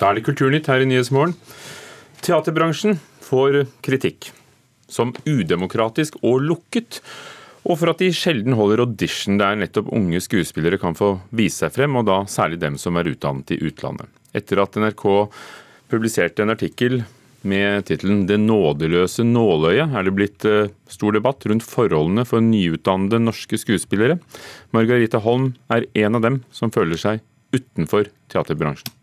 Da er det Kulturnytt her i Nyhetsmorgen. Teaterbransjen får kritikk som udemokratisk og lukket. Og for at de sjelden holder audition der nettopp unge skuespillere kan få vise seg frem, og da særlig dem som er utdannet i utlandet. Etter at NRK publiserte en artikkel med tittelen 'Det nådeløse nåløyet' er det blitt eh, stor debatt rundt forholdene for nyutdannede norske skuespillere. Margarita Holm er en av dem som føler seg utenfor teaterbransjen.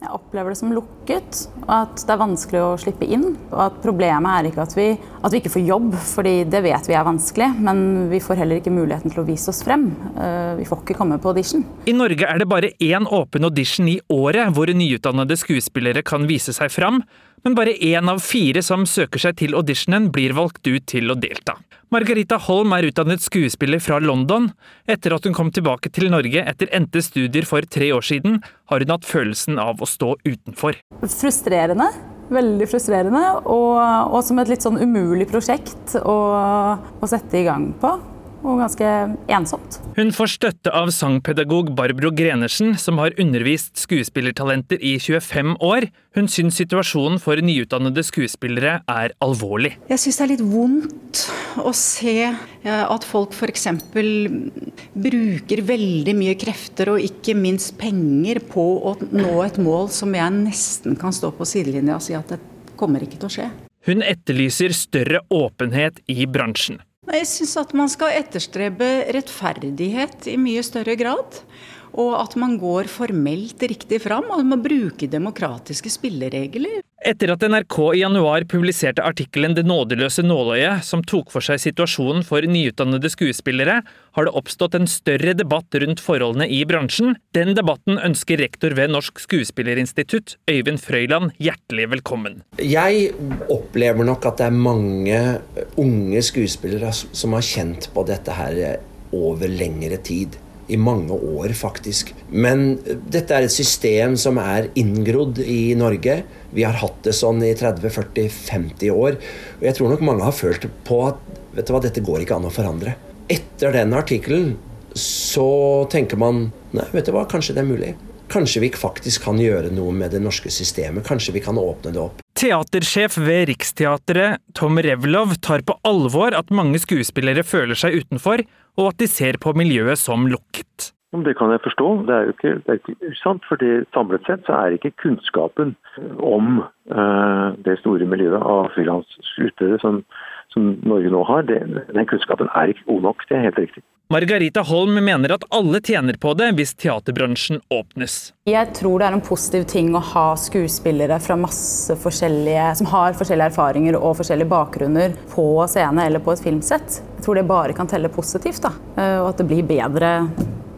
Jeg opplever det som lukket, og at det er vanskelig å slippe inn. Og at problemet er ikke at vi, at vi ikke får jobb, fordi det vet vi er vanskelig, men vi får heller ikke muligheten til å vise oss frem. Eh, vi får ikke komme på audition. I Norge er det bare én åpen audition i året hvor nyutdannede skuespillere kan vise seg fram, men bare én av fire som søker seg til auditionen blir valgt ut til å delta. Margarita Holm er utdannet skuespiller fra London. Etter at hun kom tilbake til Norge etter endte studier for tre år siden, har hun hatt følelsen av å stå utenfor. Frustrerende. Veldig frustrerende, og, og som et litt sånn umulig prosjekt å, å sette i gang på og ganske ensomt. Hun får støtte av sangpedagog Barbro Grenersen, som har undervist skuespillertalenter i 25 år. Hun syns situasjonen for nyutdannede skuespillere er alvorlig. Jeg syns det er litt vondt å se at folk f.eks. bruker veldig mye krefter og ikke minst penger på å nå et mål som jeg nesten kan stå på sidelinja og si at det kommer ikke til å skje. Hun etterlyser større åpenhet i bransjen. Jeg syns at man skal etterstrebe rettferdighet i mye større grad. Og at man går formelt riktig fram, og man bruker demokratiske spilleregler. Etter at NRK i januar publiserte artikkelen 'Det nådeløse nåløyet', som tok for seg situasjonen for nyutdannede skuespillere, har det oppstått en større debatt rundt forholdene i bransjen. Den debatten ønsker rektor ved Norsk Skuespillerinstitutt, Øyvind Frøyland, hjertelig velkommen. Jeg opplever nok at det er mange unge skuespillere som har kjent på dette her over lengre tid i mange år, faktisk. Men dette er et system som er inngrodd i Norge. Vi har hatt det sånn i 30-40-50 år. Og jeg tror nok mange har følt på at vet du hva, dette går ikke an å forandre. Etter den artikkelen så tenker man nei, vet du hva, kanskje det er mulig. Kanskje vi faktisk kan gjøre noe med det norske systemet. Kanskje vi kan åpne det opp. Teatersjef ved Riksteatret, Tom Revlov, tar på alvor at mange skuespillere føler seg utenfor, og at de ser på miljøet som lukket. Det kan jeg forstå. Det er jo ikke, det er ikke usant. fordi samlet sett så er ikke kunnskapen om uh, det store miljøet av frilansutøvere som, som Norge nå har, det, den kunnskapen er ikke god nok. Det er helt riktig. Margarita Holm mener at alle tjener på det hvis teaterbransjen åpnes. Jeg tror det er en positiv ting å ha skuespillere fra masse forskjellige, som har forskjellige erfaringer og forskjellige bakgrunner på scene eller på et filmsett. Jeg tror det bare kan telle positivt, da. Eh, og at det blir bedre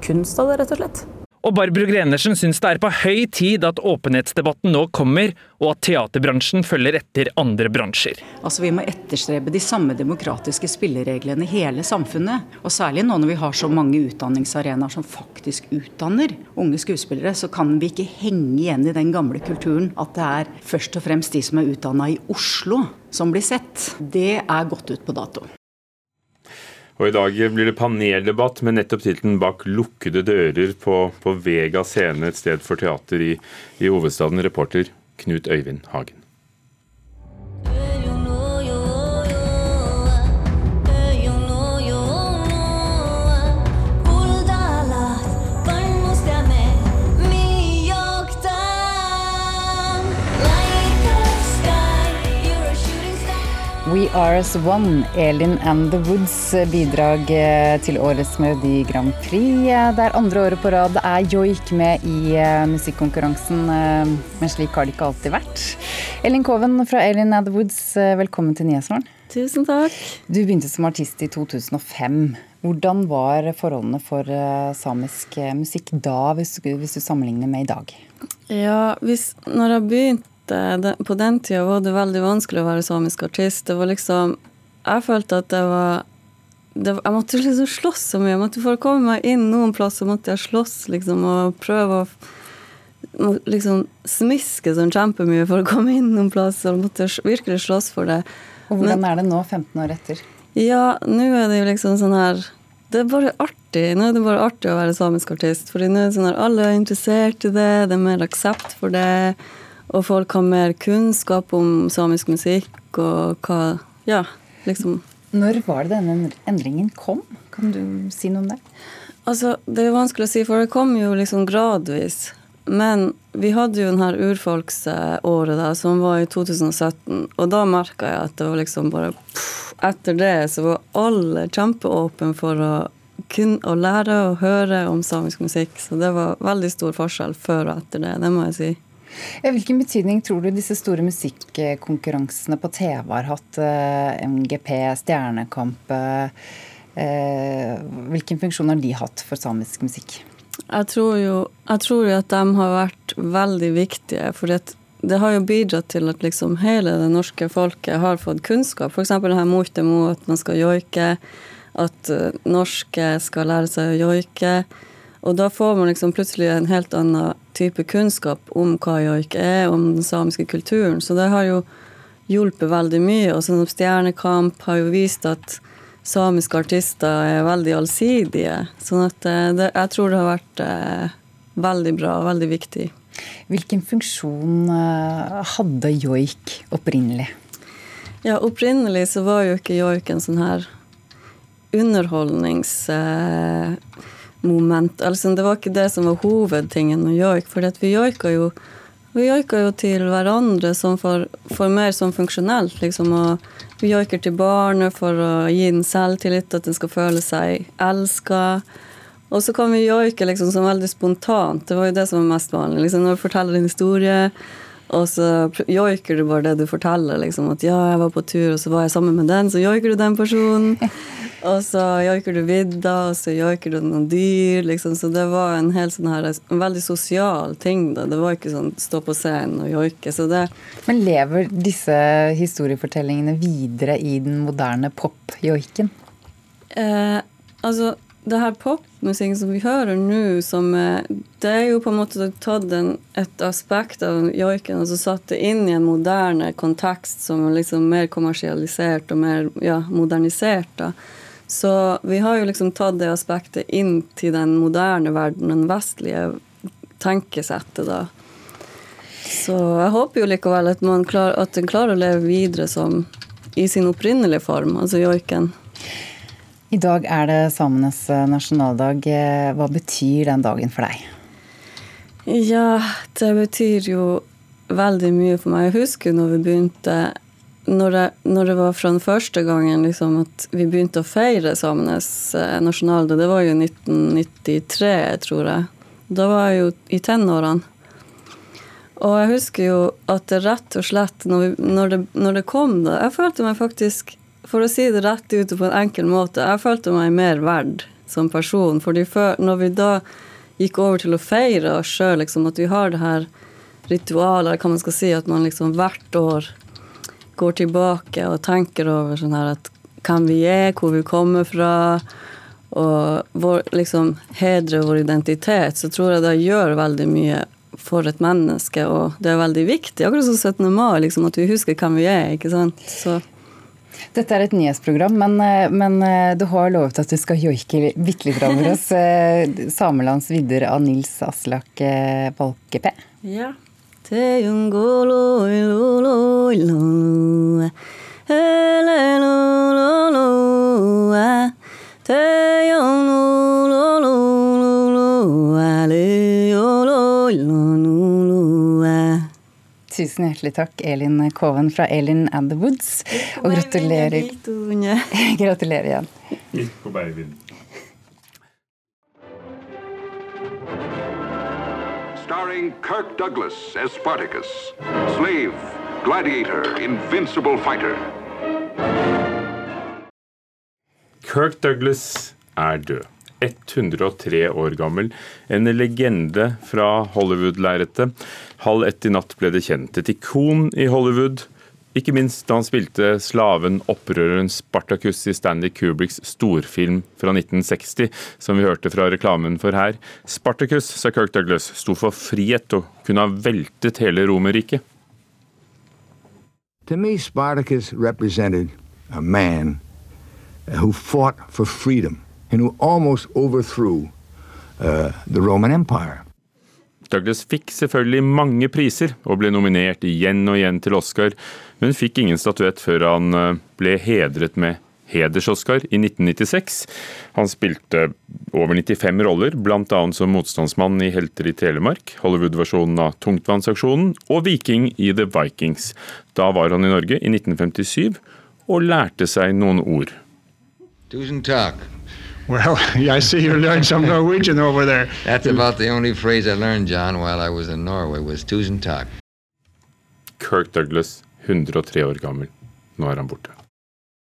kunst av det, rett og slett. Og Barbro Grenersen syns det er på høy tid at åpenhetsdebatten nå kommer, og at teaterbransjen følger etter andre bransjer. Altså Vi må etterstrebe de samme demokratiske spillereglene i hele samfunnet. Og særlig nå når vi har så mange utdanningsarenaer som faktisk utdanner unge skuespillere, så kan vi ikke henge igjen i den gamle kulturen at det er først og fremst de som er utdanna i Oslo som blir sett. Det er gått ut på dato. Og I dag blir det paneldebatt med nettopp tittelen 'Bak lukkede dører' på, på Vega scene, et sted for teater i, i hovedstaden. Reporter Knut Øyvind Hagen. We Are As Elin and The Woods bidrag eh, til årets Melodi Grand Prix. Det er andre året på rad er joik med i eh, musikkonkurransen, eh, men slik har det ikke alltid vært. Elin Koven fra Elin and The Woods, velkommen til Nyhetsmorgen. Tusen takk. Du begynte som artist i 2005. Hvordan var forholdene for samisk musikk da, hvis hvis du sammenligner med i dag? Ja, hvis, når jeg begynte det, på den tida var det veldig vanskelig å være samisk artist. Det var liksom Jeg følte at det var det, Jeg måtte liksom slåss så mye. Jeg måtte For å komme meg inn noen plasser måtte jeg slåss liksom, og prøve å liksom smiske sånn kjempemye for å komme inn noen plasser. Og måtte virkelig slåss for det. Og Hvordan Men, er det nå, 15 år etter? Ja, nå er det jo liksom sånn her Det er bare artig. Nå er det bare artig å være samisk artist. Fordi nå er det sånn at alle er interessert i det, det er mer aksept for det. Og folk har mer kunnskap om samisk musikk og hva Ja, liksom. Når var det denne endringen kom? Kan du si noe om det? Altså, Det er vanskelig å si, for det kom jo liksom gradvis. Men vi hadde jo denne urfolksåret da, som var i 2017, og da merka jeg at det var liksom bare pff, Etter det så var alle kjempeåpne for å kun å lære og høre om samisk musikk. Så det var veldig stor forskjell før og etter det, det må jeg si. Hvilken betydning tror du disse store musikkonkurransene på TV har hatt? Eh, MGP, Stjernekamp. Eh, hvilken funksjon har de hatt for samisk musikk? Jeg tror jo, jeg tror jo at de har vært veldig viktige. For det har jo bidratt til at liksom hele det norske folket har fått kunnskap. F.eks. det her mortemo, at man skal joike. At norske skal lære seg å joike. Og da får man liksom plutselig en helt annen type kunnskap om hva joik er, om den samiske kulturen. Så det har jo hjulpet veldig mye. Og sånn Stjernekamp har jo vist at samiske artister er veldig allsidige. Sånn at eh, det, jeg tror det har vært eh, veldig bra og veldig viktig. Hvilken funksjon eh, hadde joik opprinnelig? Ja, opprinnelig så var jo ikke joik en sånn her underholdningsmoment. Altså, det var ikke det som var hovedtingen med joik. For vi joika jo jo til hverandre for, for mer som funksjonelt. liksom, og Vi joiker til barnet for å gi den selvtillit, at den skal føle seg elska. Og så kan vi joike liksom som veldig spontant. Det var jo det som var mest vanlig. liksom Når du forteller en historie, og så joiker du bare det du forteller. liksom At ja, jeg var på tur, og så var jeg sammen med den, så joiker du den personen. Og så joiker du vidda, og så joiker du noen dyr. liksom, Så det var en helt sånn her, en veldig sosial ting. da, Det var ikke sånn stå på scenen og joike. så det... Men lever disse historiefortellingene videre i den moderne pop-joiken? Eh, altså, det her popmusikken som vi hører nå, som det er jo på en måte tatt en, et aspekt av joiken og så satt det inn i en moderne kontekst som er liksom mer kommersialisert og mer ja, modernisert. da. Så vi har jo liksom tatt det aspektet inn til den moderne verden, den vestlige tenkesettet, da. Så jeg håper jo likevel at man klar, at den klarer å leve videre som i sin opprinnelige form, altså joiken. I dag er det samenes nasjonaldag. Hva betyr den dagen for deg? Ja, det betyr jo veldig mye for meg. Jeg husker når vi begynte når det, når det, var fra den første gangen liksom, at vi begynte å feire samenes eh, nasjonaldag, det var jo 1993, tror jeg. Da var jeg jo i tenårene. Og jeg husker jo at det rett og slett, når, vi, når, det, når det, kom da Jeg følte meg faktisk, for å si det rett ut på en enkel måte, jeg følte meg mer verd som person. fordi før, når vi da gikk over til å feire oss sjøl, liksom, at vi har det her ritualet, hva man skal si, at man liksom hvert år går tilbake og tenker over sånn her at hvem vi er, hvor vi kommer fra, og vår, liksom hedre vår identitet, så tror jeg det gjør veldig mye for et menneske, og det er veldig viktig. Akkurat som 17. mai, liksom, at vi husker hvem vi er. ikke sant? Så dette er et nyhetsprogram, men, eh, men, eh, du har lovet at du skal joike bitte litt for oss. Eh, Samelands vidder av Nils Aslak Valkeapää. Ja. Tusen hjertelig takk, Elin Koven fra Elin and the Woods. Og gratulerer. gratulerer igjen. Starring Kirk Douglas as Spartacus, slave, gladiator, invincible fighter. Kirk Douglas er død. 103 år gammel. En legende fra Hollywood-lerretet. Halv ett i natt ble det kjent. Et ikon i Hollywood. Ikke minst da han spilte slaven, opprøreren Spartacus i Stanley Kubricks storfilm fra 1960, som vi hørte fra reklamen for her. Spartacus, sa Kirk Douglas, sto for frihet og kunne ha veltet hele Romerriket. To me, Spartacus represented a man who fought for freedom and who almost overthrew uh, the Roman Empire. Douglas fikk selvfølgelig mange priser og ble nominert igjen og igjen til Oscar, men fikk ingen statuett før han eh, ble hedret med heders-Oscar i 1996. Han spilte over 95 roller, bl.a. som motstandsmann i Helter i Telemark, Hollywood-versjonen av Tungtvannsaksjonen og Viking i The Vikings. Da var han i Norge i 1957 og lærte seg noen ord. Tusen takk. Well, I see you learned some Norwegian over there. That's about the only phrase I learned, John, while I was in Norway, was tusen takk. Kirk Douglas, 103 år gammel. Nå er han borte.